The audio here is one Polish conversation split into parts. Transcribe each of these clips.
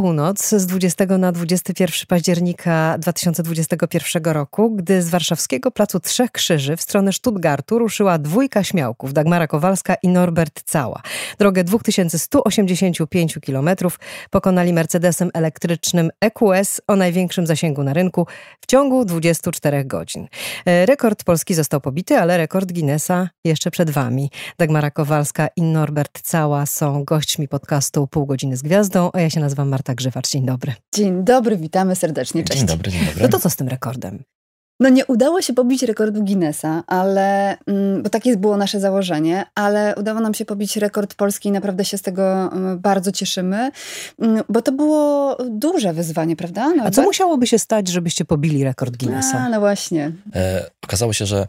północ z 20 na 21 października 2021 roku, gdy z warszawskiego Placu Trzech Krzyży w stronę Stuttgartu ruszyła dwójka śmiałków, Dagmara Kowalska i Norbert Cała. Drogę 2185 km pokonali Mercedesem elektrycznym EQS o największym zasięgu na rynku w ciągu 24 godzin. E, rekord polski został pobity, ale rekord Guinnessa jeszcze przed wami. Dagmara Kowalska i Norbert Cała są gośćmi podcastu Pół godziny z gwiazdą, a ja się nazywam Marta Grzywacz. Dzień dobry. Dzień dobry, witamy serdecznie. Cześć. Dzień dobry, dzień dobry. No to co z tym rekordem? No nie udało się pobić rekordu Guinnessa, ale, mm, bo takie było nasze założenie, ale udało nam się pobić rekord Polski i naprawdę się z tego mm, bardzo cieszymy, mm, bo to było duże wyzwanie, prawda? Norbert? A co musiałoby się stać, żebyście pobili rekord Guinnessa? A, no właśnie. E, okazało się, że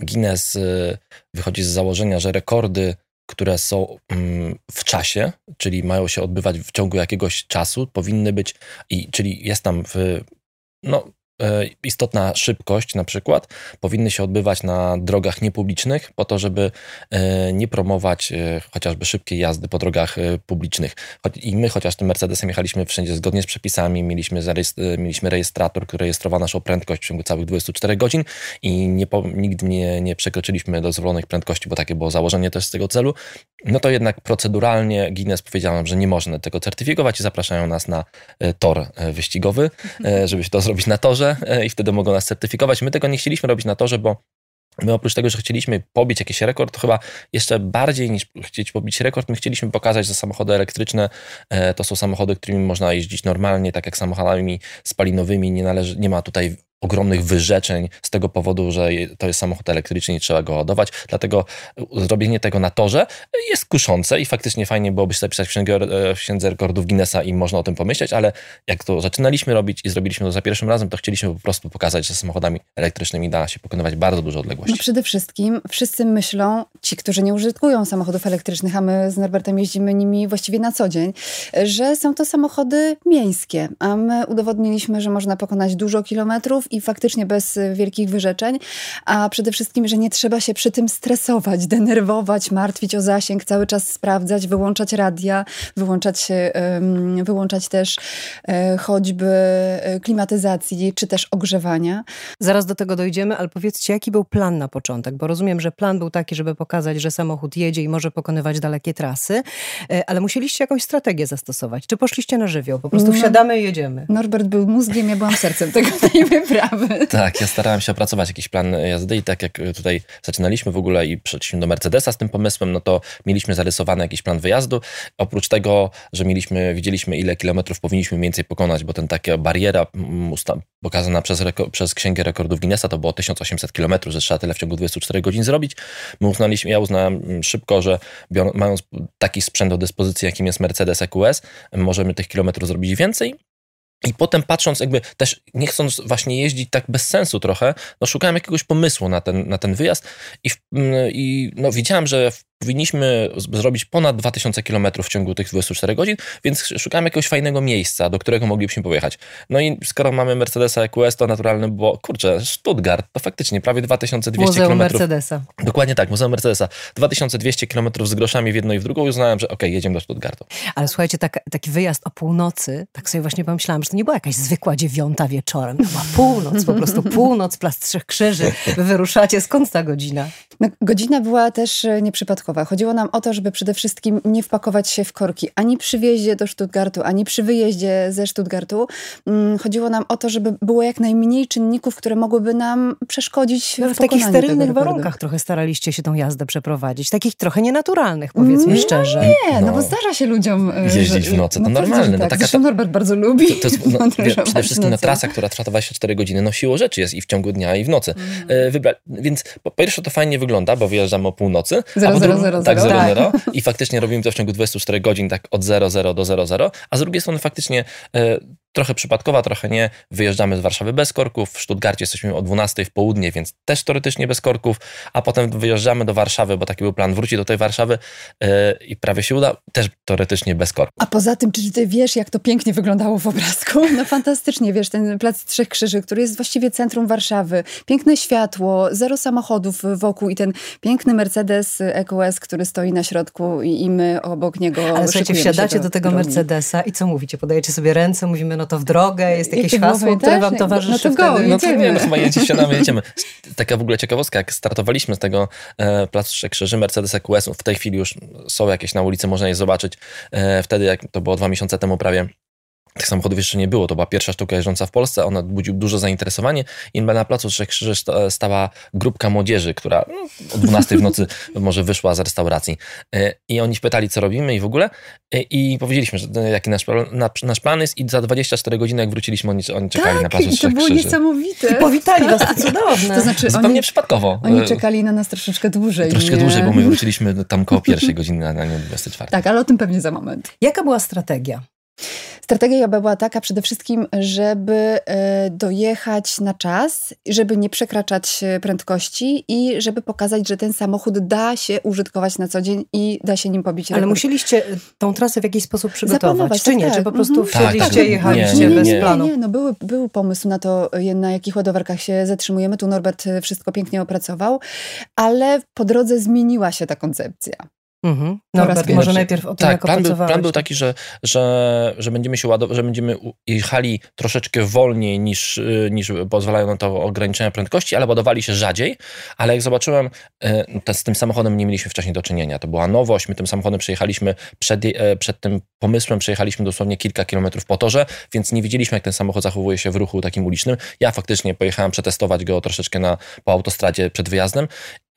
Guinness e, wychodzi z założenia, że rekordy które są mm, w czasie, czyli mają się odbywać w ciągu jakiegoś czasu, powinny być, i, czyli jest tam w, no, istotna szybkość na przykład powinny się odbywać na drogach niepublicznych po to, żeby e, nie promować e, chociażby szybkiej jazdy po drogach publicznych. I my chociaż tym Mercedesem jechaliśmy wszędzie zgodnie z przepisami, mieliśmy, mieliśmy rejestrator, który rejestrował naszą prędkość w ciągu całych 24 godzin i nie, nigdy nie, nie przekroczyliśmy dozwolonych prędkości, bo takie było założenie też z tego celu. No to jednak proceduralnie Guinness powiedział nam, że nie można tego certyfikować i zapraszają nas na tor wyścigowy, żeby to zrobić na torze E, i wtedy mogą nas certyfikować. My tego nie chcieliśmy robić na torze, bo My oprócz tego, że chcieliśmy pobić jakiś rekord, to chyba jeszcze bardziej niż chcieć pobić rekord, my chcieliśmy pokazać, że samochody elektryczne e, to są samochody, którymi można jeździć normalnie, tak jak samochodami spalinowymi. Nie, należy, nie ma tutaj ogromnych wyrzeczeń z tego powodu, że to jest samochód elektryczny i trzeba go ładować. Dlatego zrobienie tego na torze jest kuszące i faktycznie fajnie byłoby się zapisać w księdze, w księdze rekordów Guinnessa i można o tym pomyśleć, ale jak to zaczynaliśmy robić i zrobiliśmy to za pierwszym razem, to chcieliśmy po prostu pokazać, że samochodami elektrycznymi da się pokonywać bardzo duże odległości. No przede wszystkim wszyscy myślą, ci, którzy nie użytkują samochodów elektrycznych, a my z Norbertem jeździmy nimi właściwie na co dzień, że są to samochody miejskie, a my udowodniliśmy, że można pokonać dużo kilometrów i faktycznie bez wielkich wyrzeczeń, a przede wszystkim, że nie trzeba się przy tym stresować, denerwować, martwić o zasięg, cały czas sprawdzać, wyłączać radia, wyłączać, wyłączać też e, choćby e, klimatyzacji, czy też ogrzewania. Zaraz do tego dojdziemy, ale powiedzcie, jaki był plan na początek? Bo rozumiem, że plan był taki, żeby pokazać, że samochód jedzie i może pokonywać dalekie trasy, e, ale musieliście jakąś strategię zastosować. Czy poszliście na żywioł? Po prostu no, wsiadamy i jedziemy. Norbert był mózgiem, ja byłam sercem tego, tej wyprawy. Tak, ja starałem się opracować jakiś plan jazdy i tak jak tutaj zaczynaliśmy w ogóle i przeszliśmy do Mercedesa z tym pomysłem, no to mieliśmy zarysowany jakiś plan wyjazdu. Oprócz tego, że mieliśmy, widzieliśmy ile kilometrów powinniśmy mniej więcej pokonać, bo ten taka bariera mm, pokazana przez, przez Księgę Rekordów Guinnessa to było 1800 kilometrów, że trzeba tyle w ciągu 24 godzin zrobić. My uznaliśmy, ja uznałem mm, szybko, że mając taki sprzęt do dyspozycji, jakim jest Mercedes EQS, możemy tych kilometrów zrobić więcej i potem patrząc, jakby też nie chcąc właśnie jeździć tak bez sensu trochę, no szukałem jakiegoś pomysłu na ten, na ten wyjazd i, mm, i no widziałem, że powinniśmy zrobić ponad 2000 km w ciągu tych 24 godzin, więc szukałem jakiegoś fajnego miejsca, do którego moglibyśmy pojechać. No i skoro mamy Mercedesa EQS, to naturalne było, kurczę, Stuttgart, to faktycznie prawie 2200 Muzeum km. Mercedesa. Dokładnie tak, Muzeum Mercedesa. 2200 km z groszami w jedną i w drugą i uznałem, że okej, okay, jedziemy do Stuttgartu. Ale słuchajcie, tak, taki wyjazd o północy, tak sobie właśnie pomyślałam, że to nie była jakaś zwykła dziewiąta wieczorem, to była północ, po prostu północ, Plac Trzech Krzyży. Wy wyruszacie, skąd ta godzina? No, godzina była też e, Chodziło nam o to, żeby przede wszystkim nie wpakować się w korki ani przy wjeździe do Stuttgartu, ani przy wyjeździe ze Stuttgartu. Mm, chodziło nam o to, żeby było jak najmniej czynników, które mogłyby nam przeszkodzić no, w, w takich sterylnych warunkach trochę staraliście się tą jazdę przeprowadzić. Takich trochę nienaturalnych, powiedzmy no, szczerze. Nie, no. no bo zdarza się ludziom e, jeździć że, w nocy, to no normalne. No, tak. taka, Zresztą Norbert bardzo lubi. To, to jest, no, przede wszystkim na trasa, która trwa 24 godziny, no siłą rzeczy jest i w ciągu dnia, i w nocy. Mm. Wybra- więc po pierwsze to fajnie wygląda, bo wyjeżdżamy o północy. 0, 0, 0, tak, 0, 0. I faktycznie robimy to w ciągu 24 godzin, tak od 00 do 00. A z drugiej strony faktycznie e, trochę przypadkowa, trochę nie. Wyjeżdżamy z Warszawy bez korków, w Stuttgarcie jesteśmy o 12 w południe, więc też teoretycznie bez korków, a potem wyjeżdżamy do Warszawy, bo taki był plan, wrócić do tej Warszawy yy, i prawie się uda, też teoretycznie bez korków. A poza tym, czy ty wiesz, jak to pięknie wyglądało w obrazku? No fantastycznie, wiesz, ten Plac Trzech Krzyży, który jest właściwie centrum Warszawy. Piękne światło, zero samochodów wokół i ten piękny Mercedes EQS, który stoi na środku i, i my obok niego Ale słuchajcie, wsiadacie do, do, tego. Mercedesa i co mówicie? Podajecie sobie ręce, mówimy, no to w drogę, jest jakieś Jakie hasło, które wam towarzyszy no to go, wtedy? No to nie, no chyba jedziemy, siadamy, jedziemy. Taka w ogóle ciekawostka, jak startowaliśmy z tego e, Placu Trzech Krzyży, Mercedes EQS, w tej chwili już są jakieś na ulicy, można je zobaczyć. E, wtedy, jak to było dwa miesiące temu prawie, tych samochodów jeszcze nie było. To była pierwsza sztuka jeżdżąca w Polsce. Ona budził duże zainteresowanie i na placu Trzech Krzyży stała grupka młodzieży, która no, o 12 w nocy może wyszła z restauracji. E, I oni pytali, co robimy i w ogóle. E, I powiedzieliśmy, że jaki nasz, nasz plan jest i za 24 godziny, jak wróciliśmy, oni, oni czekali tak, na placu Trzech Krzyży. to było niesamowite. I powitali was, to cudowne. To znaczy, Zupełnie oni, przypadkowo. Oni czekali na nas troszeczkę dłużej. Troszeczkę nie? dłużej, bo my wróciliśmy tam koło pierwszej godziny, a nie 24. Tak, ale o tym pewnie za moment. Jaka była strategia? Strategia była taka przede wszystkim, żeby e, dojechać na czas, żeby nie przekraczać e, prędkości i żeby pokazać, że ten samochód da się użytkować na co dzień i da się nim pobić Ale rekord. musieliście tą trasę w jakiś sposób przygotować, Zaplanować, czy tak, nie? tak. Czy po prostu mhm. wsiedliście tak, i jechaliście nie, nie, bez nie. planu? Nie, no były, był pomysł na to, na jakich ładowarkach się zatrzymujemy. Tu Norbert wszystko pięknie opracował, ale po drodze zmieniła się ta koncepcja. Mhm. Norbert, może najpierw o tym, tak, jak plan był, plan był taki, że, że, że będziemy się ładować, że będziemy jechali troszeczkę wolniej niż, y, niż pozwalają na to ograniczenia prędkości, ale ładowali się rzadziej. Ale jak zobaczyłem, y, z tym samochodem nie mieliśmy wcześniej do czynienia. To była nowość. My tym samochodem przejechaliśmy przed, y, przed tym pomysłem, przejechaliśmy dosłownie kilka kilometrów po torze, więc nie wiedzieliśmy, jak ten samochód zachowuje się w ruchu takim ulicznym. Ja faktycznie pojechałem przetestować go troszeczkę na, po autostradzie przed wyjazdem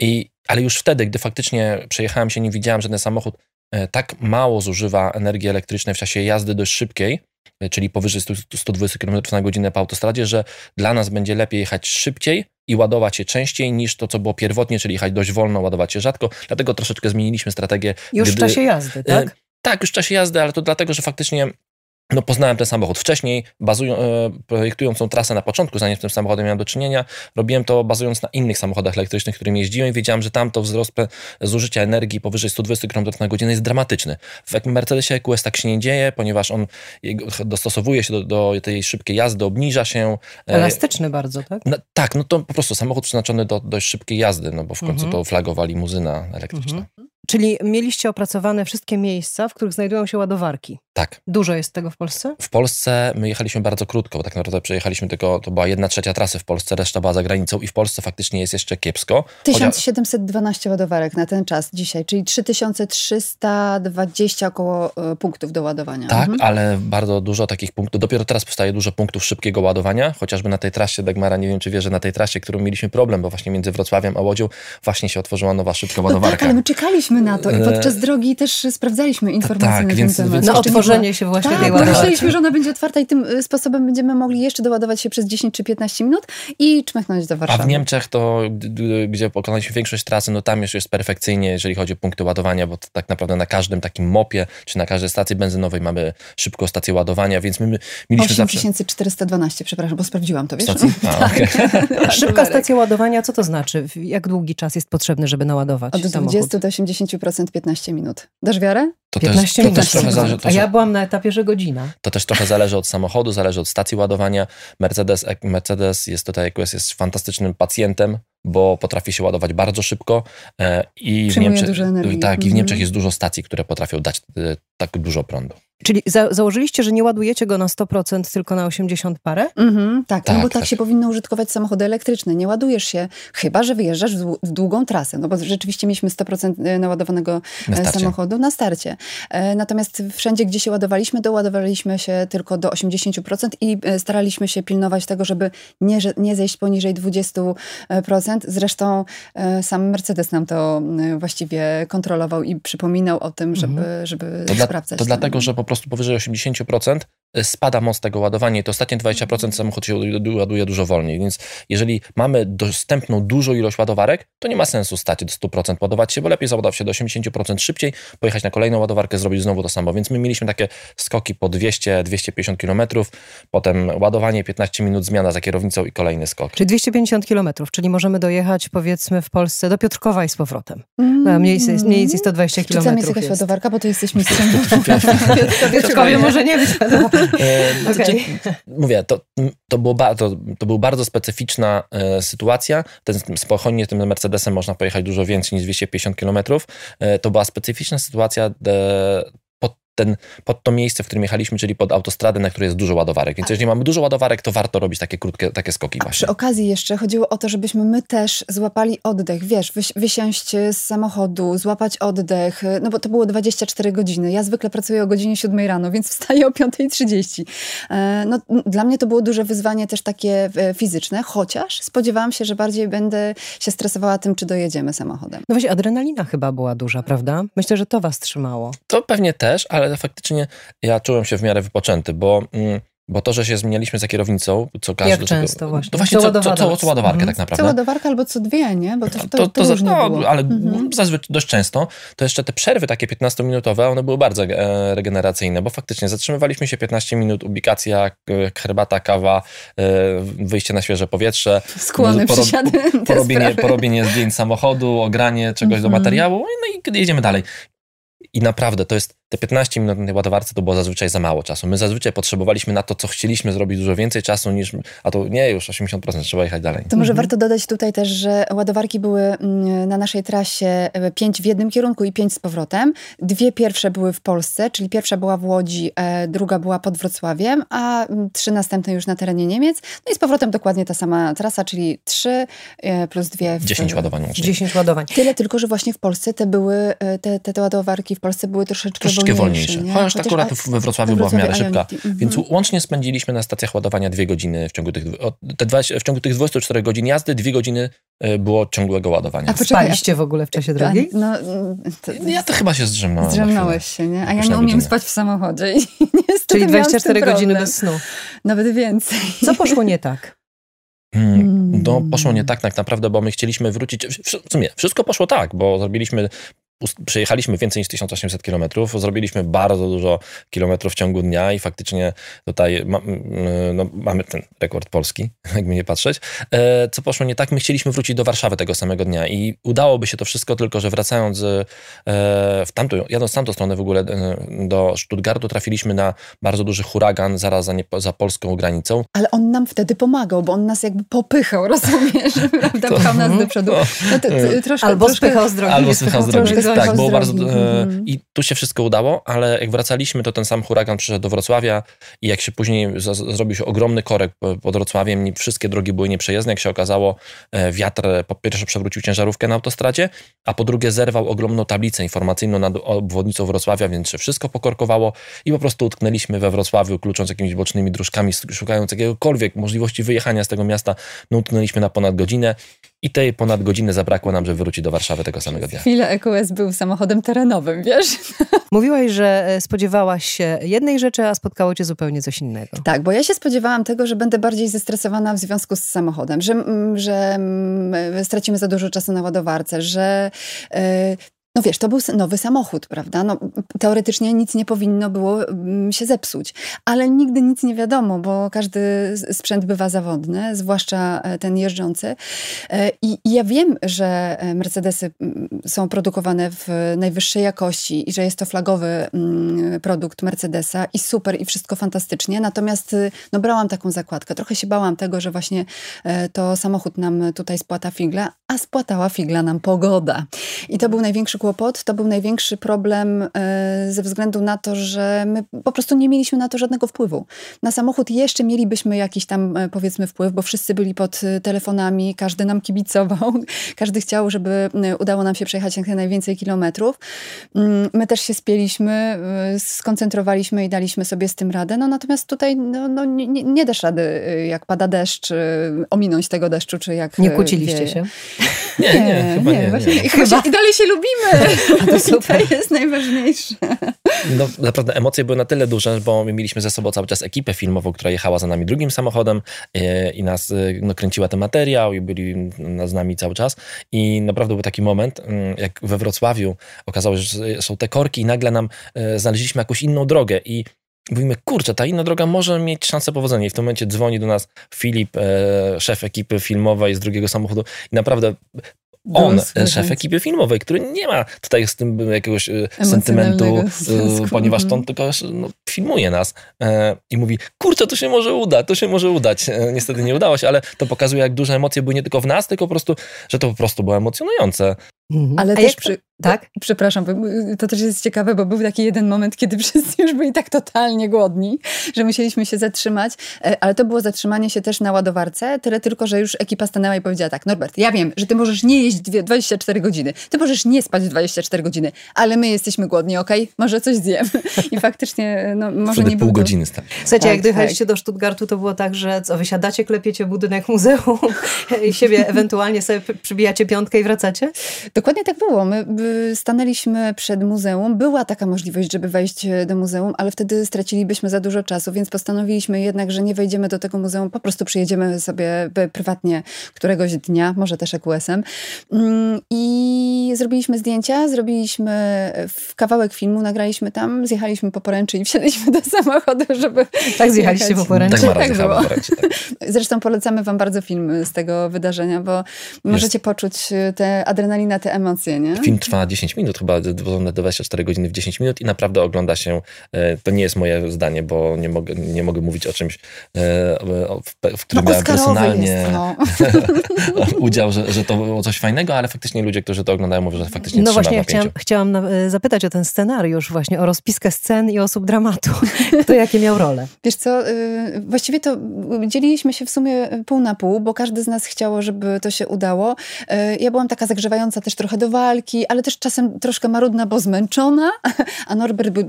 i ale już wtedy, gdy faktycznie przejechałem się, nie widziałem, że ten samochód e, tak mało zużywa energii elektrycznej w czasie jazdy dość szybkiej, e, czyli powyżej 120 km na godzinę po autostradzie, że dla nas będzie lepiej jechać szybciej i ładować się częściej niż to, co było pierwotnie, czyli jechać dość wolno, ładować się rzadko. Dlatego troszeczkę zmieniliśmy strategię. Już gdy, w czasie jazdy, tak? E, tak, już w czasie jazdy, ale to dlatego, że faktycznie no, poznałem ten samochód wcześniej, bazują, e, projektując tą trasę na początku, zanim z tym samochodem miałem do czynienia, robiłem to bazując na innych samochodach elektrycznych, którymi jeździłem i wiedziałem, że tam to wzrost zużycia energii powyżej 120 km na godzinę jest dramatyczny. W Mercedesie EQS tak się nie dzieje, ponieważ on dostosowuje się do, do tej szybkiej jazdy, obniża się. E, Elastyczny bardzo, tak? No, tak, no to po prostu samochód przeznaczony do dość szybkiej jazdy, no bo w końcu mhm. to flagowa limuzyna elektryczna. Mhm. Czyli mieliście opracowane wszystkie miejsca, w których znajdują się ładowarki. Tak. Dużo jest tego w Polsce? W Polsce my jechaliśmy bardzo krótko, bo tak naprawdę przejechaliśmy tylko, to była jedna trzecia trasy w Polsce, reszta była za granicą i w Polsce faktycznie jest jeszcze kiepsko. 1712 ładowarek na ten czas dzisiaj, czyli 3320 około e, punktów do ładowania. Tak, mhm. ale bardzo dużo takich punktów, dopiero teraz powstaje dużo punktów szybkiego ładowania, chociażby na tej trasie Dagmara, nie wiem czy wie, że na tej trasie, którą mieliśmy problem, bo właśnie między Wrocławiem a Łodzią właśnie się otworzyła nowa szybka ładowarka. No tak, ale my czekaliśmy na to i podczas drogi też sprawdzaliśmy informacje tak, na więc, ten temat. Na otworzenie się właśnie tak, tej ładowarki. myśleliśmy, że ona będzie otwarta i tym y, sposobem będziemy mogli jeszcze doładować się przez 10 czy 15 minut i czmychnąć do Warszawy. A w Niemczech to, gdzie pokonaliśmy większość trasy, no tam już jest perfekcyjnie, jeżeli chodzi o punkty ładowania, bo tak naprawdę na każdym takim mopie, czy na każdej stacji benzynowej mamy szybką stację ładowania, więc my mieliśmy 8412, zawsze... przepraszam, bo sprawdziłam to, wiesz? Stacji? A, tak. okay. Szybka stacja ładowania, co to znaczy? Jak długi czas jest potrzebny, żeby naładować Od 20 samochód? do 80% 15 minut. Dasz wiarę? To 15 też, to też trochę zależy, to, A ja byłam na etapie, że godzina. To też trochę zależy od samochodu, zależy od stacji ładowania. Mercedes, Mercedes jest tutaj, EQS jest fantastycznym pacjentem, bo potrafi się ładować bardzo szybko e, i w Niemczech, dużo energii. tak, i w Mhm. Niemczech jest dużo stacji, które potrafią dać e, tak dużo prądu. Czyli za założyliście, że nie ładujecie go na 100%, tylko na 80 parę? Mhm, tak, Tak, no bo tak, tak. się powinno użytkować samochody elektryczne. Nie ładujesz się, chyba że wyjeżdżasz w dłu- w długą trasę, no bo rzeczywiście mieliśmy 100% naładowanego Na e, samochodu na starcie. E, Natomiast wszędzie, gdzie się ładowaliśmy, doładowaliśmy się tylko do 80% i e, staraliśmy się pilnować tego, żeby nie, nie zejść poniżej 20%. Zresztą e, sam Mercedes nam to właściwie kontrolował i przypominał o tym, żeby, żeby To, sprawdzać. to ten- dlatego, że po prostu powyżej 80% spada moc tego ładowania i to ostatnie 20% samochód się ładuje dużo wolniej, więc jeżeli mamy dostępną dużą ilość ładowarek, to nie ma sensu stać do 100% ładować się, bo lepiej załadować się do 80% szybciej, pojechać na kolejną ładowarkę, zrobić znowu to samo, więc my mieliśmy takie skoki po 200-250 km, potem ładowanie, 15 minut, zmiana za kierownicą i kolejny skok. Czyli 250 km, czyli możemy dojechać powiedzmy w Polsce do Piotrkowa i z powrotem. Mm. Mniej, mniej więcej 120 km. Czy tam jest jakaś ładowarka, bo to jesteś mistrzem. Piotrkowie może nie być. E, okay. Mówię, to, to, było ba, to, to była bardzo specyficzna e, sytuacja. Ten, spokojnie tym Mercedesem można pojechać dużo więcej niż 250 km. E, to była specyficzna sytuacja, de, 呃 ten, pod to miejsce, w którym jechaliśmy, czyli pod autostradę, na której jest dużo ładowarek. Więc jeżeli mamy dużo ładowarek, to warto robić takie krótkie takie skoki A właśnie. Przy okazji jeszcze chodziło o to, żebyśmy my też złapali oddech, wiesz, wysiąść z samochodu, złapać oddech, no bo to było 24 godziny. Ja zwykle pracuję o godzinie 7 rano, więc wstaję o 5.30. E, no, dla mnie to było duże wyzwanie też takie e, fizyczne, chociaż spodziewałam się, że bardziej będę się stresowała tym, czy dojedziemy samochodem. No właśnie, adrenalina chyba była duża, prawda? Myślę, że to was trzymało. To pewnie też, ale ale faktycznie ja czułem się w miarę wypoczęty, bo mm, bo to, że się zmienialiśmy za kierownicą, co każdy... Jak często właśnie? To właśnie co, co, co, co ładowarkę mhm. tak naprawdę. Co ładowarkę albo co dwie, nie? Bo to, to, to, to, to no, ale mhm. zazwyczaj dość często. To jeszcze te przerwy takie 15-minutowe, one były bardzo e, regeneracyjne, bo faktycznie zatrzymywaliśmy się 15 minut, ubikacja, herbata, kawa, e, wyjście na świeże powietrze. Skłony, poro, porobienie, porobienie zdjęć samochodu, ogranie czegoś mhm. do materiału, no i jedziemy dalej. I naprawdę to jest te 15 minut na tej ładowarce to było zazwyczaj za mało czasu. My zazwyczaj potrzebowaliśmy na to, co chcieliśmy zrobić, dużo więcej czasu niż, a to nie, już 80%, trzeba jechać dalej. To może mhm. warto dodać tutaj też, że ładowarki były mm, na naszej trasie 5 e, w jednym kierunku i 5 z powrotem. Dwie pierwsze były w Polsce, czyli pierwsza była w Łodzi, e, druga była pod Wrocławiem, a mm, trzy następne już na terenie Niemiec. No i z powrotem dokładnie ta sama trasa, czyli 3 e, plus 2 w... 10 ładowań. 10 ładowań. Tyle tylko, że właśnie w Polsce te były, te, te, te ładowarki w Polsce były troszeczkę, troszeczkę wolniejsze. wolniejsze. Chociaż, Chociaż akurat we Wrocławiu była w miarę szybka. Mhm. Więc łącznie spędziliśmy na stacjach ładowania dwie godziny w ciągu tych, te dwa, w ciągu tych 24 godzin jazdy, dwie godziny e, było ciągłego ładowania. A poczekaliście w ogóle w czasie drogi? No, to, ja to chyba się zdrzemnąłem. Zdrzemnąłeś się, nie? A ja nie umiem spać w samochodzie. I Czyli 24 godziny bez snu. Nawet więcej. Co poszło nie tak? Hmm, no, poszło nie tak, tak naprawdę, bo my chcieliśmy wrócić. W sumie wszystko poszło tak, bo zrobiliśmy przejechaliśmy więcej niż 1800 kilometrów, zrobiliśmy bardzo dużo kilometrów w ciągu dnia i faktycznie tutaj ma, no, mamy ten rekord polski, jakby nie patrzeć. E, co poszło nie tak? My chcieliśmy wrócić do Warszawy tego samego dnia i udałoby się to wszystko, tylko że wracając e, w tamtą, jadąc w tamtą stronę w ogóle e, do Stuttgartu, trafiliśmy na bardzo duży huragan zaraz za, nie, za polską granicą. Ale on nam wtedy pomagał, bo on nas jakby popychał, rozumiesz? Prawda? Pchał nas do przodu. No to, troszkę, albo troszkę, spychał z drogi. Albo spychał z drogi tak, było bardzo. E, I tu się wszystko udało, ale jak wracaliśmy, to ten sam huragan przyszedł do Wrocławia i jak się później zrobił się ogromny korek pod Wrocławiem, wszystkie drogi były nieprzejezdne. Jak się okazało, e, wiatr po pierwsze przewrócił ciężarówkę na autostradzie, a po drugie zerwał ogromną tablicę informacyjną nad obwodnicą Wrocławia, więc się wszystko pokorkowało i po prostu utknęliśmy we Wrocławiu, klucząc jakimiś bocznymi dróżkami, szukając jakiegokolwiek możliwości wyjechania z tego miasta. No, utknęliśmy na ponad godzinę. I tej ponad godziny zabrakło nam, żeby wrócić do Warszawy tego samego dnia. Chwilę EQS był samochodem terenowym, wiesz? Mówiłaś, że e, spodziewałaś się jednej rzeczy, a spotkało cię zupełnie coś innego. Tak, bo ja się spodziewałam tego, że będę bardziej zestresowana w związku z samochodem, że, że stracimy za dużo czasu na ładowarce, że e, no wiesz, to był nowy samochód, prawda? No, teoretycznie nic nie powinno było mm, się zepsuć, ale nigdy nic nie wiadomo, bo każdy sprzęt bywa zawodny, zwłaszcza e, ten jeżdżący. E, I, I ja wiem, że e, Mercedesy mm, są produkowane w najwyższej jakości i że jest to flagowy mm, produkt Mercedesa i super i wszystko fantastycznie, natomiast no, brałam taką zakładkę. Trochę się bałam tego, że właśnie to samochód nam tutaj spłata figla, a spłatała figla nam pogoda. I to był największy kłopot, to był największy problem e, ze względu na to, że my po prostu nie mieliśmy na to żadnego wpływu. Na samochód jeszcze mielibyśmy jakiś tam e, powiedzmy wpływ, bo wszyscy byli pod e, telefonami, każdy nam kibicował, każdy chciał, żeby udało nam się przejechać jak najwięcej kilometrów. Mm, my też się spieliśmy, skoncentrowaliśmy i daliśmy sobie z tym radę. No natomiast tutaj no, no nie, nie dasz rady, jak pada deszcz, ominąć tego deszczu, czy jak... Nie kłóciliście się? Nie, nie, nie chyba nie. nie, nie. Chyba. I dalej się lubimy. to super. To jest najważniejsze. No naprawdę emocje były na tyle duże, bo my mieliśmy ze sobą cały czas ekipę filmową, która jechała za nami drugim samochodem e, i nas no, kręciła ten materiał i byli z nami cały czas. I naprawdę był taki moment, mm, jak we Wrocławiu okazało się, że są te korki i nagle nam znaleźliśmy jakąś inną drogę i mówimy, kurczę, ta inna droga może mieć szansę powodzenia. I w tym momencie dzwoni do nas Filip, e, szef ekipy filmowej z drugiego samochodu i naprawdę on, szef ekipy filmowej, który nie ma tutaj z tym jakiegoś e, sentymentu, e, ponieważ on mhm. tylko no, filmuje nas e, i mówi, kurczę, to się może uda, to się może udać. E, niestety nie udało się, ale to pokazuje, jak duże emocje były nie tylko w nas, tylko po prostu, że to po prostu było emocjonujące. Mhm. Ale A też przy, tak? Przepraszam, to też jest ciekawe, bo był taki jeden moment, kiedy wszyscy już byli tak totalnie głodni, że musieliśmy się zatrzymać, e, ale to było zatrzymanie się też na ładowarce, tyle tylko, że już ekipa stanęła i powiedziała tak, Norbert, ja wiem, że ty możesz nie jeść 24 godziny, ty możesz nie spać 24 godziny, ale my jesteśmy głodni, okej? Okay? Może coś zjemy. I faktycznie, no może Wtedy nie pół godziny stać. Słuchajcie, tak, jak dojechaliście tak. do Stuttgartu, to było tak, że co, wysiadacie, klepiecie budynek muzeum i siebie ewentualnie sobie przybijacie piątkę i wracacie? Dokładnie tak było. My stanęliśmy przed muzeum. Była taka możliwość, żeby wejść e, do muzeum, ale wtedy stracilibyśmy za dużo czasu, więc postanowiliśmy jednak, że nie wejdziemy do tego muzeum, po prostu przyjedziemy sobie e, prywatnie któregoś dnia, może też EQS-em. Mm, I zrobiliśmy zdjęcia, zrobiliśmy e, kawałek filmu, nagraliśmy tam, zjechaliśmy po poręczy i wsiedliśmy do samochodu, żeby Tak zjechaliście po poręczy? Tak, tak było. Poręczy, tak. Zresztą polecamy wam bardzo film z tego wydarzenia, bo możecie poczuć tę adrenalinę, te emocje, nie? Film trwa 10 minut, chyba do 24 godziny w 10 minut i naprawdę ogląda się, e, to nie jest moje zdanie, bo nie mogę, nie mogę mówić o czymś, e, w, w którym no, miałem personalnie jest, no. udział, że, że to było coś fajnego, ale faktycznie ludzie, którzy to oglądają, mówią, że faktycznie No właśnie, ja chciałam, chciałam e, zapytać o ten scenariusz właśnie, o rozpiskę scen i osób dramatu. Kto jakie miał role? Wiesz co, właściwie to dzieliliśmy się w sumie pół na pół, bo każdy z nas chciało, żeby to się udało. Ja byłam taka zagrzewająca też trochę do walki, ale też czasem troszkę marudna, bo zmęczona, a Norbert był,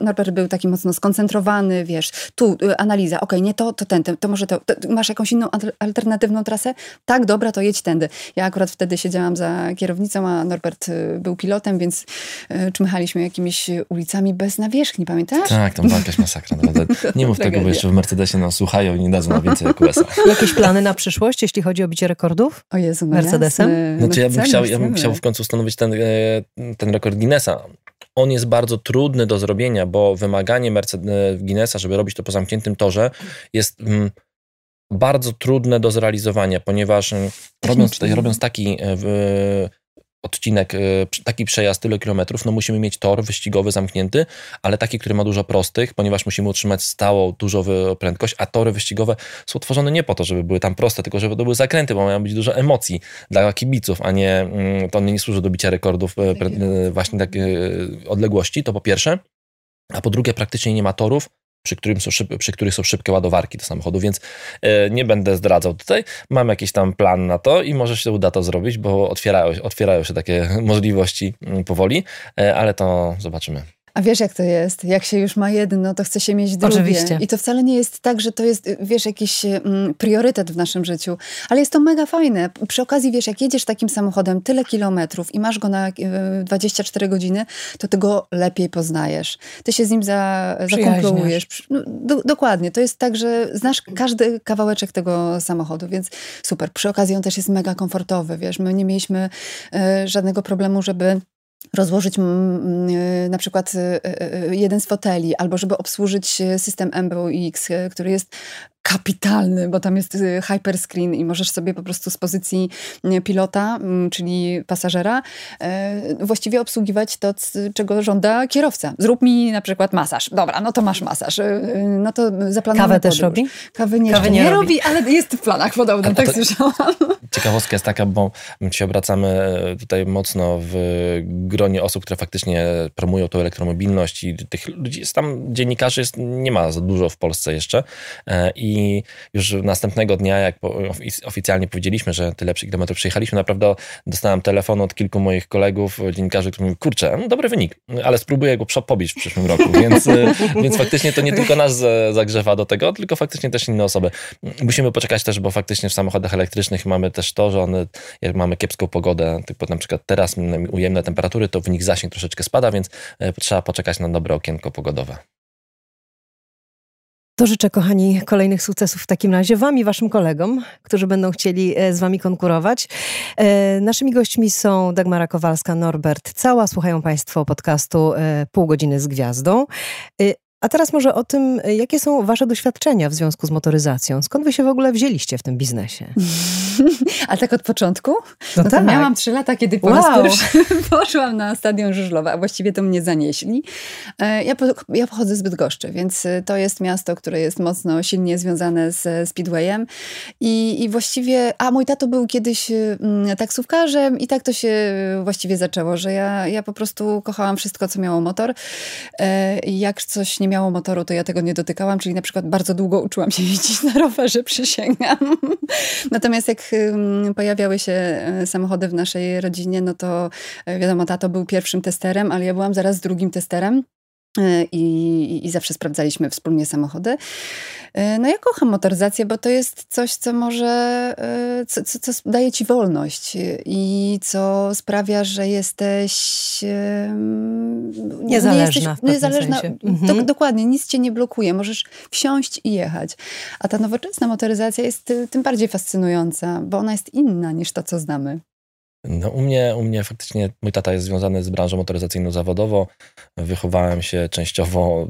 Norbert był taki mocno skoncentrowany, wiesz, tu y, analiza, okej, okay, nie to, to ten, to może to, to, masz jakąś inną alternatywną trasę? Tak, dobra, to jedź tędy. Ja akurat wtedy siedziałam za kierownicą, a Norbert y, był pilotem, więc y, czmychaliśmy jakimiś ulicami bez nawierzchni, pamiętasz? Tak, tam była jakaś masakra. Nie mów tego, bo jeszcze w Mercedesie nas słuchają i nie dadzą na więcej jak USA. Jakieś plany na przyszłość, jeśli chodzi o bicie rekordów? O Jezu, no Mercedesem? Jasne. Znaczy, ja bym, chciał, ja bym chciał w końcu ustanowić ten, e, ten rekord Guinnessa. On jest bardzo trudny do zrobienia, bo wymaganie Mercedes Guinnessa, żeby robić to po zamkniętym torze, jest mm, bardzo trudne do zrealizowania, ponieważ mm, robiąc, robiąc taki e, odcinek, e, taki przejazd tyle kilometrów, no musimy mieć tor wyścigowy zamknięty, ale taki, który ma dużo prostych, ponieważ musimy utrzymać stałą, dużą prędkość, a tory wyścigowe są tworzone nie po to, żeby były tam proste, tylko żeby to były zakręty, bo mają być dużo emocji dla kibiców, a nie, mm, to nie służy do bicia rekordów e, właśnie takiej odległości, to po pierwsze, a po drugie praktycznie nie ma torów, przy, którym są szyb, przy których są szybkie ładowarki do samochodu, więc e, nie będę zdradzał tutaj. Mam jakiś tam plan na to i może się uda to zrobić, bo otwierają, otwierają się takie możliwości mm, powoli, e, ale to zobaczymy. A wiesz, jak to jest? Jak się już ma jedno, to chce się mieć drugie. Oczywiście. I to wcale nie jest tak, że to jest, wiesz, jakiś mm, priorytet w naszym życiu, ale jest to mega fajne. Przy okazji, wiesz, jak jedziesz takim samochodem tyle kilometrów i masz go na 24 godziny, to ty go lepiej poznajesz. Ty się z nim za, zakomplujesz. No, do, dokładnie. To jest tak, że znasz każdy kawałeczek tego samochodu, więc super. Przy okazji on też jest mega komfortowy, wiesz. My nie mieliśmy y, żadnego problemu, żeby rozłożyć y, na przykład y, y, jeden z foteli, albo żeby obsłużyć system MBUX, który jest kapitalny, bo tam jest y, hyperscreen i możesz sobie po prostu z pozycji y, pilota, mm, czyli pasażera, y, właściwie obsługiwać to, czego żąda kierowca. Zrób mi na przykład masaż. Dobra, no to masz masaż. No to zaplanuj Kawę też robi? Kawy nie, Kawy nie, nie robi. ale jest w planach podobno, tak słyszałam. Ciekawostka jest taka, bo my się obracamy tutaj mocno w gronie osób, które faktycznie promują tą elektromobilność i tych ludzi jest tam, dziennikarzy jest, nie ma za dużo w Polsce jeszcze e, i i już następnego dnia, jak oficjalnie powiedzieliśmy, że tyle kilometrów przejechaliśmy, naprawdę dostałem telefon od kilku moich kolegów, dziennikarzy, którzy kurczę, no dobry wynik, ale spróbuję go pobić w przyszłym roku, więc, więc faktycznie to nie tylko nas zagrzewa do tego, tylko faktycznie też inne osoby. Musimy poczekać też, bo faktycznie w samochodach elektrycznych mamy też to, że one, jak mamy kiepską pogodę, typu na przykład teraz ujemne temperatury, to w nich zasięg troszeczkę spada, więc trzeba poczekać na dobre okienko pogodowe. To życzę, kochani, kolejnych sukcesów w takim razie Wam i Waszym kolegom, którzy będą chcieli e, z Wami konkurować. E, naszymi gośćmi są Dagmara Kowalska, Norbert Cała. Słuchają Państwo podcastu e, Pół godziny z gwiazdą. A teraz może o tym, jakie są Wasze doświadczenia w związku z motoryzacją. Skąd Wy się w ogóle wzięliście w tym biznesie? A tak od początku? No, no tak. Miałam trzy lata, kiedy po wow. raz pierwszy poszłam na stadion Żużlowe, a właściwie to mnie zanieśli. E, ja, po, ja pochodzę z Bydgoszczy, więc e, to jest miasto, które jest mocno, silnie związane z Speedwayem. I, i właściwie, a mój tato był kiedyś mm, taksówkarzem i tak to się właściwie zaczęło, że ja, ja po prostu kochałam wszystko, co miało motor. E, jak coś nie miało motoru, to ja tego nie dotykałam, czyli na przykład bardzo długo uczyłam się jeździć na rowerze, przysięgam. Natomiast jak pojawiały się e, samochody w naszej rodzinie, no to e, wiadomo, tato był pierwszym testerem, ale ja byłam zaraz drugim testerem. E, I, I, zawsze sprawdzaliśmy wspólnie samochody. No ja kocham motoryzację, bo to jest coś, co może, co, co, co, daje ci wolność i co sprawia, że jesteś niezależna. Nie niezależna mhm. dokładnie, nic cię nie blokuje. Możesz wsiąść i jechać. A ta nowoczesna motoryzacja jest tym bardziej fascynująca, bo ona jest inna niż to, co znamy. No, u, mnie, u mnie faktycznie mój tata jest związany z branżą motoryzacyjną zawodowo. Wychowałem się częściowo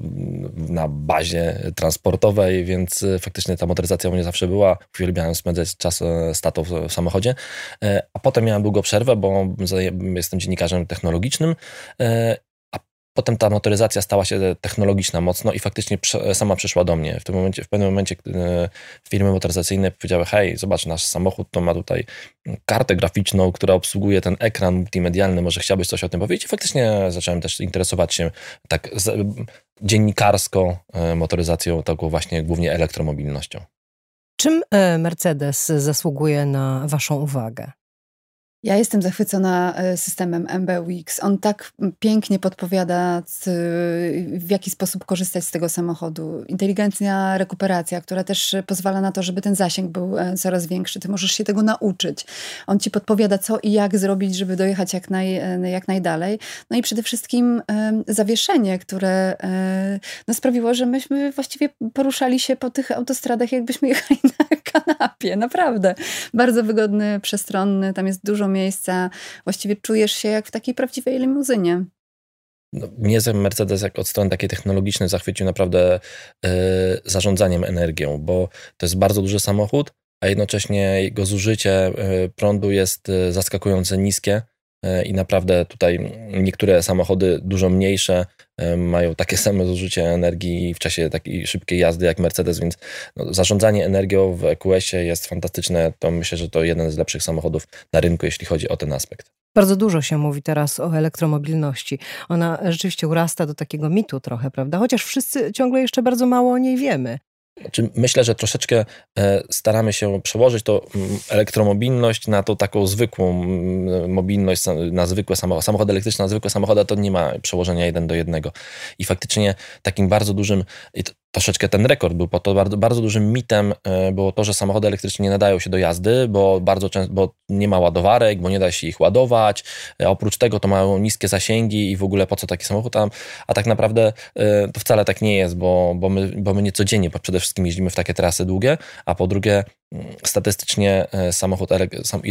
na bazie transportowej, więc faktycznie ta motoryzacja u mnie zawsze była. Uwielbiałem spędzać czas z tatą w samochodzie. E, a potem miałem długą przerwę, bo jestem dziennikarzem technologicznym e, Potem ta motoryzacja stała się technologiczna mocno i faktycznie sama przyszła do mnie. W tym momencie, w pewnym momencie e, firmy motoryzacyjne powiedziały, hej, zobacz, nasz samochód to ma tutaj kartę graficzną, która obsługuje ten ekran multimedialny, może chciałbyś coś o tym powiedzieć? I faktycznie zacząłem też interesować się tak dziennikarsko e, motoryzacją, taką właśnie głównie elektromobilnością. Czym e, Mercedes zasługuje na Waszą uwagę? Ja jestem zachwycona e, systemem MBUX. On tak pięknie podpowiada, w jaki sposób korzystać z tego samochodu. Inteligentna rekuperacja, która też pozwala na to, żeby ten zasięg był e, coraz większy. Ty możesz się tego nauczyć. On ci podpowiada, co i jak zrobić, żeby dojechać jak, naj, e, jak najdalej. No i przede wszystkim zawieszenie, które no, sprawiło, że myśmy właściwie poruszali się po tych autostradach, jakbyśmy jechali na kanapie. Naprawdę. Bardzo wygodny, przestronny. Tam jest dużo miejsca. Właściwie czujesz się jak w takiej prawdziwej limuzynie. No, mnie Mercedes jak od strony takiej technologicznej zachwycił naprawdę yy, zarządzaniem energią, bo to jest bardzo duży samochód, a jednocześnie jego zużycie yy, prądu jest yy, zaskakująco niskie i naprawdę tutaj niektóre samochody dużo mniejsze mają takie same zużycie energii w czasie takiej szybkiej jazdy jak Mercedes, więc no, zarządzanie energią w EQS-ie jest fantastyczne. To myślę, że to jeden z lepszych samochodów na rynku, jeśli chodzi o ten aspekt. Bardzo dużo się mówi teraz o elektromobilności. Ona rzeczywiście urasta do takiego mitu trochę, prawda? Chociaż wszyscy ciągle jeszcze bardzo mało o niej wiemy. Myślę, że troszeczkę e, staramy się przełożyć to mm, elektromobilność na tą taką zwykłą mm, mobilność, na zwykłe samochody. Samochody elektryczne na zwykłe samochody to nie ma przełożenia jeden do jednego. I faktycznie takim bardzo dużym, troszeczkę ten rekord był, po to bardzo, bardzo dużym mitem e, było to, że samochody elektryczne nie nadają się do jazdy, bo bardzo często, bo nie ma ładowarek, bo nie da się ich ładować. E, oprócz tego to mają niskie zasięgi i w ogóle po co taki samochód tam, a tak naprawdę e, to wcale tak nie jest, bo, bo, my, bo my nie codziennie przede wszystkim jeździmy w takie trasy długie, a po drugie Statystycznie e, samochód,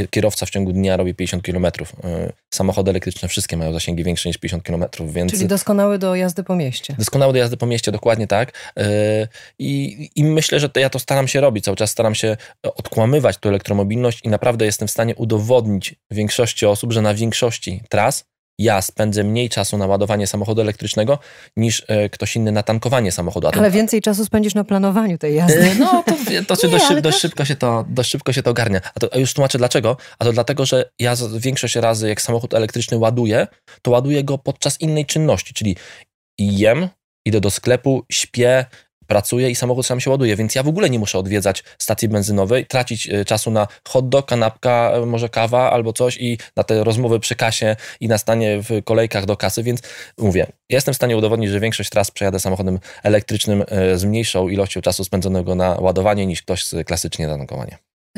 kierowca w ciągu dnia robi 50 km. E, samochody elektryczne wszystkie mają zasięgi większe niż 50 km, więc... Czyli doskonały do jazdy po mieście. Doskonały do jazdy po mieście, dokładnie tak. E, I, I myślę, że to ja to staram się robić. Cały czas staram się odkłamywać tę elektromobilność i naprawdę jestem w stanie udowodnić większości osób, że na większości tras ja spędzę mniej czasu na ładowanie samochodu elektrycznego niż e, ktoś inny na tankowanie samochodu. ale więcej czasu spędzisz na planowaniu tej jazdy. E, no, to, to Nie, dość, dość, szybko się to, dość szybko się to ogarnia. A to a już tłumaczę dlaczego. A to dlatego, że ja większość razy, jak samochód elektryczny ładuję, to ładuję go podczas innej czynności, czyli jem, idę do sklepu, śpię, pracuję i samochód sam się ładuje, więc ja w ogóle nie muszę odwiedzać stacji benzynowej, tracić e, czasu na hot dog, kanapka, e, może kawa albo coś i na te rozmowy przy kasie i na stanie w kolejkach do kasy, więc mówię, jestem w stanie udowodnić, że większość tras przejadę samochodem elektrycznym e, z mniejszą ilością czasu spędzonego na ładowanie niż ktoś klasycznie na tankowanie.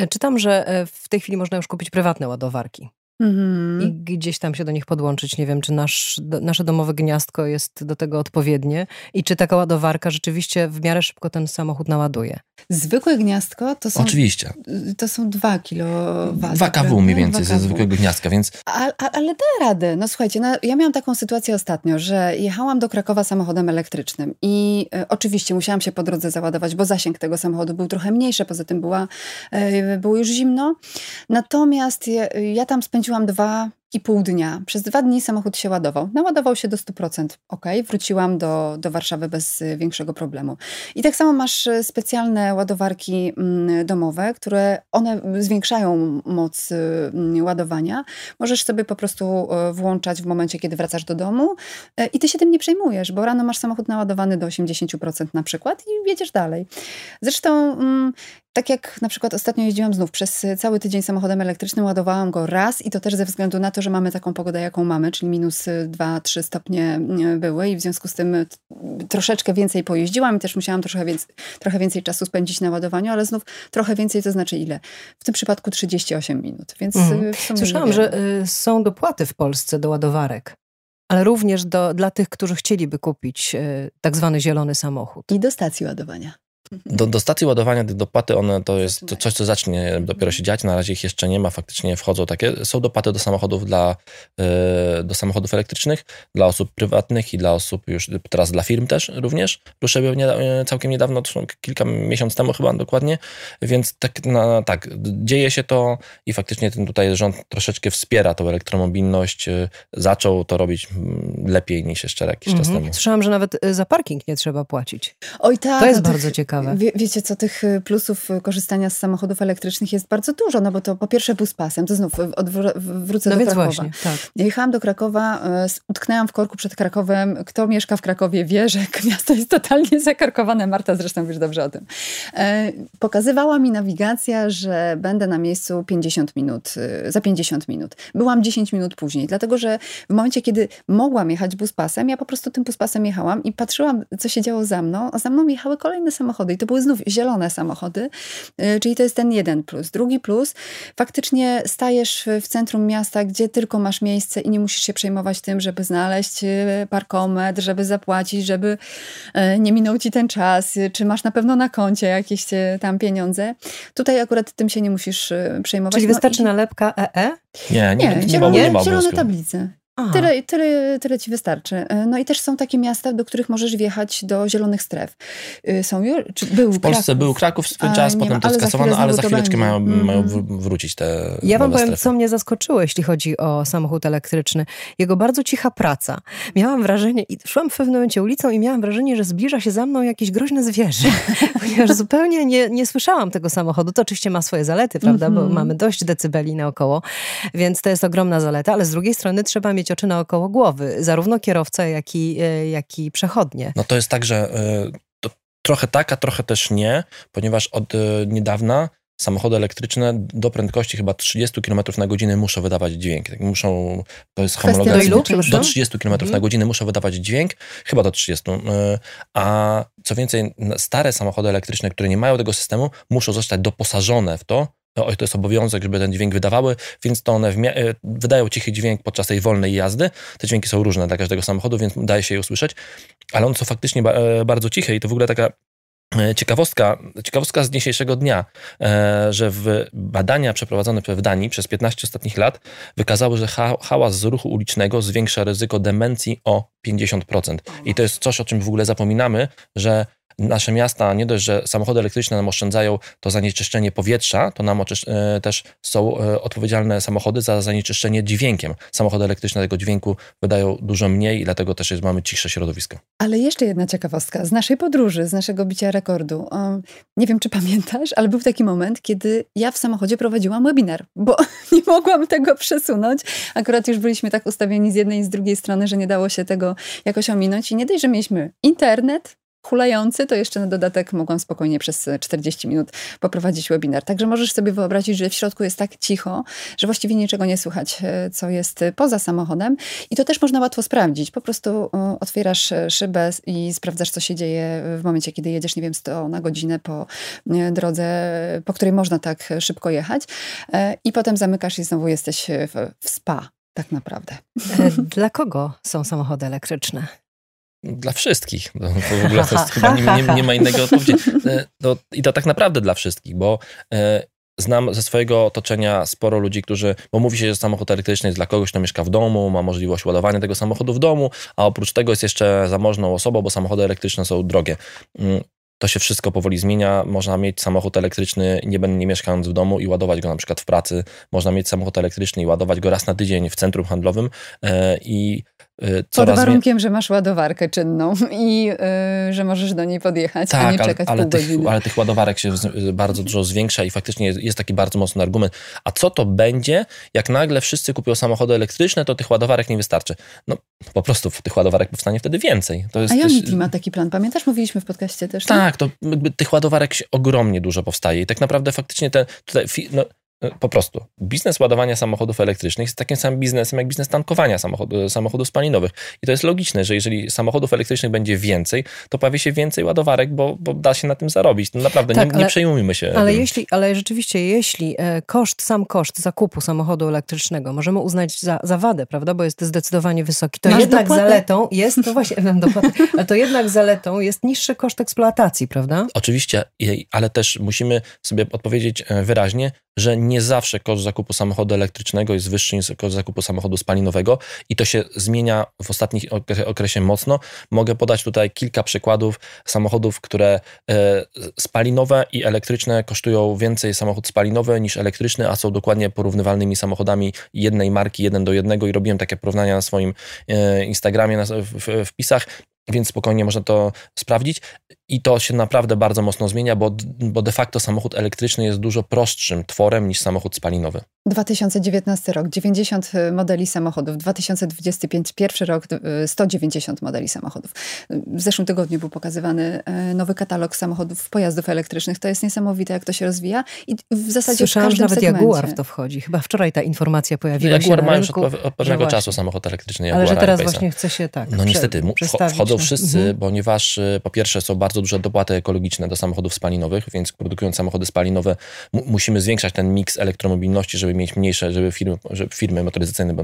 Czytam, że w tej chwili można już kupić prywatne ładowarki. Mhm. I gdzieś tam się do nich podłączyć. Nie wiem, czy nasz, do, nasze domowe gniazdko jest do tego odpowiednie i czy taka ładowarka rzeczywiście w miarę szybko ten samochód naładuje. Zwykłe gniazdko to są. Oczywiście. To są 2 kW. 2 kW mniej więcej ze zwykłego gniazdka, więc. A, a, ale da radę. No słuchajcie, no, ja miałam taką sytuację ostatnio, że jechałam do Krakowa samochodem elektrycznym i e, oczywiście musiałam się po drodze załadować, bo zasięg tego samochodu był trochę mniejszy, poza tym była, e, było już zimno. Natomiast ja, ja tam spędziłam spędziłam dwa i pół dnia. Przez dwa dni samochód się ładował. Naładował się do 100%. Ok, wróciłam do, do Warszawy bez y, większego problemu. I tak samo masz y, specjalne ładowarki mm, domowe, które one zwiększają moc y, mm, ładowania. Możesz sobie po prostu włączać w momencie, kiedy wracasz do domu i ty się tym nie przejmujesz, bo rano masz samochód naładowany do 80% na przykład i jedziesz dalej. Zresztą mm, tak jak na przykład ostatnio jeździłam znów przez cały tydzień samochodem elektrycznym, ładowałam go raz i to też ze względu na to, że mamy taką pogodę, jaką mamy, czyli minus 2-3 stopnie były i w związku z tym troszeczkę więcej pojeździłam i też musiałam trochę więcej, trochę więcej czasu spędzić na ładowaniu, ale znów trochę więcej to znaczy ile? W tym przypadku 38 minut, więc mhm. Słyszałam, że y, są dopłaty w Polsce do ładowarek ale również do, dla tych, którzy chcieliby kupić y, tak zwany zielony samochód. I do stacji ładowania. Do, do stacji ładowania te dopłaty, one to jest to coś, co zacznie dopiero się dziać. Na razie ich jeszcze nie ma, faktycznie wchodzą takie. Są dopłaty do samochodów dla, e, do samochodów elektrycznych, dla osób prywatnych i dla osób już teraz dla firm też również. Ruszyły nie, e, całkiem niedawno, kilka miesięcy temu chyba dokładnie, więc tak, na, tak, dzieje się to i faktycznie ten tutaj rząd troszeczkę wspiera tą elektromobilność. E, zaczął to robić mm, lepiej niż jeszcze jakiś czas mhm. temu. Słyszałam, że nawet za parking nie trzeba płacić. Oj tak. To jest bardzo ciekawe ciekawe. Wie, wiecie co, tych y, plusów y, korzystania z samochodów elektrycznych jest bardzo dużo, no bo to po pierwsze bus pasem, to znów wrócę no do Krakowa. Właśnie, tak. Jechałam do Krakowa, y, utknęłam w korku przed Krakowem. Kto mieszka w Krakowie wie, że miasto jest totalnie zakarkowane. Marta zresztą wiesz dobrze o tym. E, pokazywała mi nawigacja, że będę na miejscu 50 minut, za 50 minut. Byłam 10 minut później, dlatego że w momencie, kiedy mogłam jechać bus pasem, ja po prostu tym bus pasem jechałam i patrzyłam, co się działo za mną, a za mną jechały kolejne samochody samochody. I to były znów zielone samochody, y, czyli to jest ten jeden plus. Drugi plus, faktycznie stajesz w centrum miasta, gdzie tylko masz miejsce i nie musisz się przejmować tym, żeby znaleźć y, parkometr, żeby zapłacić, żeby y, nie minął ci ten czas, czy masz na pewno na koncie jakieś tam pieniądze. Tutaj akurat tym się nie musisz przejmować. Czyli wystarczy no i... nalepka EE? Nie, nie, nie, nie, zielone, nie, nie zielone tablice. Tyle, tyle, tyle ci wystarczy. E, no i też są takie miasta, do których możesz wjechać do zielonych stref. E, są już, czy był W Polsce Kraków. był Kraków swój czas, potem ma, to skasowano, ale za chwileczkę mają, mm. mają wrócić te Ja wam powiem, strefy. co mnie zaskoczyło, jeśli chodzi o samochód elektryczny. Jego bardzo cicha praca. Miałam wrażenie, i szłam w pewnym momencie ulicą i miałam wrażenie, że zbliża się za mną jakieś groźne zwierzę. Ponieważ zupełnie nie, nie słyszałam tego samochodu. To oczywiście ma swoje zalety, prawda, mm -hmm. bo mhm. mamy dość decybeli naokoło, więc to jest ogromna zaleta, ale z drugiej strony trzeba mieć oczy naokoło głowy głowy, zarówno kierowca, jak i, e, jak i przechodnie. No to jest tak, że e, to trochę tak, a trochę też nie, ponieważ od e, niedawna samochody elektryczne do prędkości chyba 30 km na godzinę muszą wydawać dźwięk. Tak, muszą, to jest homologacja. Do 30 km mhm. na godzinę muszą wydawać dźwięk, chyba do 30. A co więcej, stare samochody elektryczne, które nie mają tego systemu, muszą zostać doposażone w to, to, to jest obowiązek, żeby ten dźwięk wydawały, więc to one e, wydają cichy dźwięk podczas tej wolnej jazdy. Te dźwięki są różne dla każdego samochodu, więc daje się je usłyszeć, ale one są faktycznie e, bardzo ciche i to w ogóle taka e, Ciekawostka, ciekawostka z dzisiejszego dnia, że w badania przeprowadzone w Danii przez 15 ostatnich lat wykazały, że ha hałas z ruchu ulicznego zwiększa ryzyko demencji o 50%. I to jest coś, o czym w ogóle zapominamy, że nasze miasta nie dość, że samochody elektryczne nam oszczędzają to zanieczyszczenie powietrza, to nam e, też są e, odpowiedzialne samochody za zanieczyszczenie dźwiękiem. Samochody elektryczne tego dźwięku wydają dużo mniej i dlatego też jest, mamy cichsze środowisko. Ale jeszcze jedna ciekawostka z naszej podróży, z naszego bicia rekordu. Nie wiem, czy pamiętasz, ale był taki moment, kiedy ja w samochodzie prowadziłam webinar, bo nie mogłam tego przesunąć. Akurat już byliśmy tak ustawieni z jednej i z drugiej strony, że nie dało się tego jakoś ominąć i nie dość, że mieliśmy internet, hulający, to jeszcze na dodatek mogłam spokojnie przez 40 minut poprowadzić webinar. Także możesz sobie wyobrazić, że w środku jest tak cicho, że właściwie niczego nie słychać, e, co jest poza samochodem. I to też można łatwo sprawdzić. Po prostu e, otwierasz e, szybę i sprawdzasz, co się dzieje w momencie, kiedy jedziesz, nie wiem, 100 na godzinę po drodze, po której można tak szybko jechać. I potem zamykasz i znowu jesteś w, w spa tak naprawdę. Dla kogo są samochody elektryczne? Dla wszystkich. No, w ogóle to jest chyba nie, nie, nie, ma innego odpowiedzi. E, to, I to tak naprawdę dla wszystkich, bo e, znam ze swojego otoczenia sporo ludzi, którzy, bo mówi się, że samochód elektryczny jest dla kogoś, kto mieszka w domu, ma możliwość ładowania tego samochodu w domu, a oprócz tego jest jeszcze zamożną osobą, bo samochody elektryczne są drogie. Mm, to się wszystko powoli zmienia. Można mieć samochód elektryczny, nie, nie mieszkając w domu i ładować go na przykład w pracy. Można mieć samochód elektryczny i ładować go raz na tydzień w centrum handlowym e, i Y, Pod warunkiem, że masz ładowarkę czynną i yy, że możesz do niej podjechać, tak, a nie czekać ale, ale tych, ale tych ładowarek się bardzo dużo zwiększa i faktycznie jest, jest, taki bardzo mocny argument. A co to będzie, jak nagle wszyscy kupią samochody elektryczne, to tych ładowarek nie wystarczy. No po prostu tych ładowarek powstanie wtedy więcej. To jest a Unity ma taki plan, pamiętasz? Mówiliśmy w podcaście też. Tak, to tych ładowarek się ogromnie dużo powstaje i tak naprawdę faktycznie te, tutaj, no, po prostu. Biznes ładowania samochodów elektrycznych jest takim samym biznesem jak biznes tankowania samochodu, samochodów spalinowych. I to jest logiczne, że jeżeli samochodów elektrycznych będzie więcej, to pojawi się więcej ładowarek, bo, bo da się na tym zarobić. No naprawdę, tak, nie, ale, nie przejmujmy się. Ale, jeśli, ale rzeczywiście, jeśli e, koszt, sam koszt zakupu samochodu elektrycznego możemy uznać za, za wadę, prawda, bo jest zdecydowanie wysoki, to Masz jednak dopłatę? zaletą jest, no właśnie, ale to jednak zaletą jest niższy koszt eksploatacji, prawda? Oczywiście, ale też musimy sobie odpowiedzieć e, wyraźnie, że nie zawsze koszt zakupu samochodu elektrycznego jest wyższy niż koszt zakupu samochodu spalinowego i to się zmienia w ostatnim okresie mocno. Mogę podać tutaj kilka przykładów samochodów, które e, spalinowe i elektryczne kosztują więcej samochód spalinowy niż elektryczny, a są dokładnie porównywalnymi samochodami jednej marki, jeden do jednego i robiłem takie porównania na swoim e, Instagramie, na, w, wpisach więc spokojnie można to sprawdzić. I to się naprawdę bardzo mocno zmienia, bo, bo de facto samochód elektryczny jest dużo prostszym tworem niż samochód spalinowy. 2019 rok 90 modeli samochodów, 2025 pierwszy rok 190 modeli samochodów. W zeszłym tygodniu był pokazywany e, nowy katalog samochodów, pojazdów elektrycznych. To jest niesamowite, jak to się rozwija i w zasadzie Słyszałam, w że nawet segmencie. Jaguar w to wchodzi. Chyba wczoraj ta informacja pojawiła Jaguar się Jaguar ma już od, od pewnego no czasu samochód elektryczny. Jaguar Ale że teraz właśnie chce się tak No niestety, wchodzą wszyscy, mhm. ponieważ y, po pierwsze są bardzo duże dopłaty ekologiczne do samochodów spalinowych, więc produkując samochody spalinowe musimy zwiększać ten miks elektromobilności, żeby mieć mniejsze, żeby firmy, żeby firmy motoryzacyjne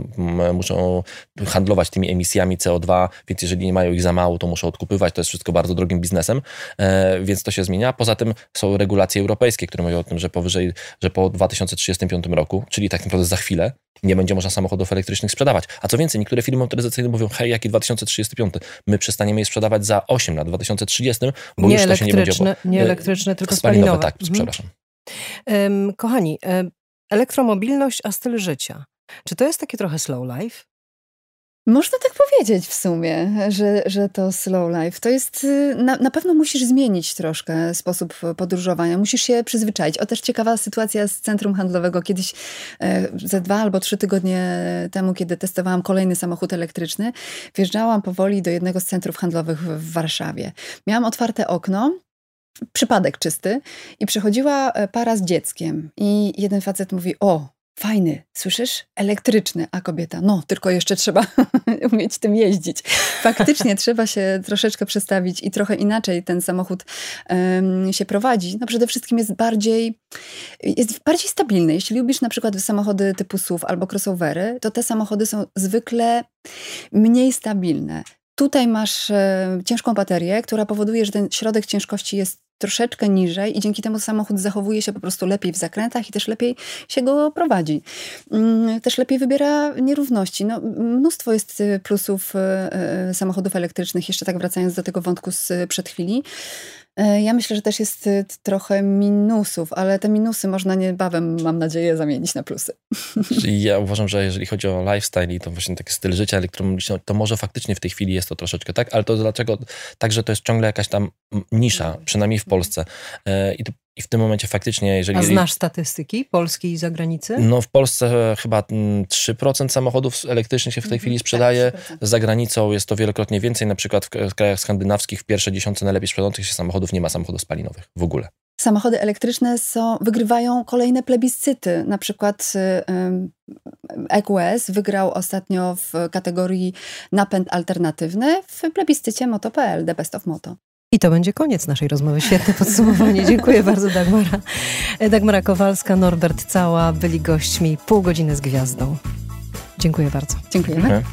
muszą handlować tymi emisjami CO2, więc jeżeli nie mają ich za mało, to muszą odkupywać. To jest wszystko bardzo drogim biznesem, e, więc to się zmienia. Poza tym są regulacje europejskie, które mówią o tym, że powyżej, że po 2035 roku, czyli tak naprawdę za chwilę, nie będzie można samochodów elektrycznych sprzedawać. A co więcej, niektóre firmy motoryzacyjne mówią, hej, jaki 2035? My przestaniemy je sprzedawać za 8 na 2030, bo nie już to się nie będzie... Nie elektryczne, tylko spalinowe. spalinowe tak, mhm. przepraszam. kochani, elektromobilność, a styl życia. Czy to jest takie trochę slow life? Można tak powiedzieć w sumie, że, że to slow life. To jest, y, na, na pewno musisz zmienić troszkę sposób podróżowania, musisz się przyzwyczaić. O też ciekawa sytuacja z centrum handlowego. Kiedyś e, ze dwa albo trzy tygodnie temu, kiedy testowałam kolejny samochód elektryczny, wjeżdżałam powoli do jednego z centrów handlowych w Warszawie. Miałam otwarte okno, przypadek czysty i przychodziła e, para z dzieckiem i jeden facet mówi, o, Fajny, słyszysz? Elektryczny, a kobieta, no, tylko jeszcze trzeba umieć tym jeździć. Faktycznie trzeba się troszeczkę przestawić i trochę inaczej ten samochód um, się prowadzi. No przede wszystkim jest bardziej, jest bardziej stabilny. Jeśli lubisz na przykład samochody typu SUV albo crossovery, to te samochody są zwykle mniej stabilne. Tutaj masz e, ciężką baterię, która powoduje, że ten środek ciężkości jest troszeczkę niżej i dzięki temu samochód zachowuje się po prostu lepiej w zakrętach i też lepiej się go prowadzi. Mm, też lepiej wybiera nierówności. No, mnóstwo jest y, plusów y, y, samochodów elektrycznych, jeszcze tak wracając do tego wątku z przed chwili. E, ja myślę, że też jest y, trochę minusów, ale te minusy można niebawem, mam nadzieję, zamienić na plusy. Ja uważam, że jeżeli chodzi o lifestyle i to właśnie taki styl życia elektromobilny, to może faktycznie w tej chwili jest to troszeczkę tak, ale to dlaczego? Także to jest ciągle jakaś tam nisza, przynajmniej w Polsce. E, I I w tym momencie faktycznie, jeżeli... A znasz statystyki Polski i zagranicy? No w Polsce chyba 3% samochodów elektrycznych się w tej chwili Tak, sprzedaje. Za granicą jest to wielokrotnie więcej. Na przykład w krajach skandynawskich w pierwszej dziesiątce najlepiej sprzedających się samochodów nie ma samochodów spalinowych w ogóle. Samochody elektryczne są, wygrywają kolejne plebiscyty. Na przykład EQS wygrał ostatnio w kategorii napęd alternatywny w plebiscycie Moto.pl, The Best of Moto. I to będzie koniec naszej rozmowy. Świetne podsumowanie. Dziękuję bardzo, Dagmara. Dagmara Kowalska, Norbert Cała byli gośćmi pół godziny z gwiazdą. Dziękuję bardzo. Dziękujemy.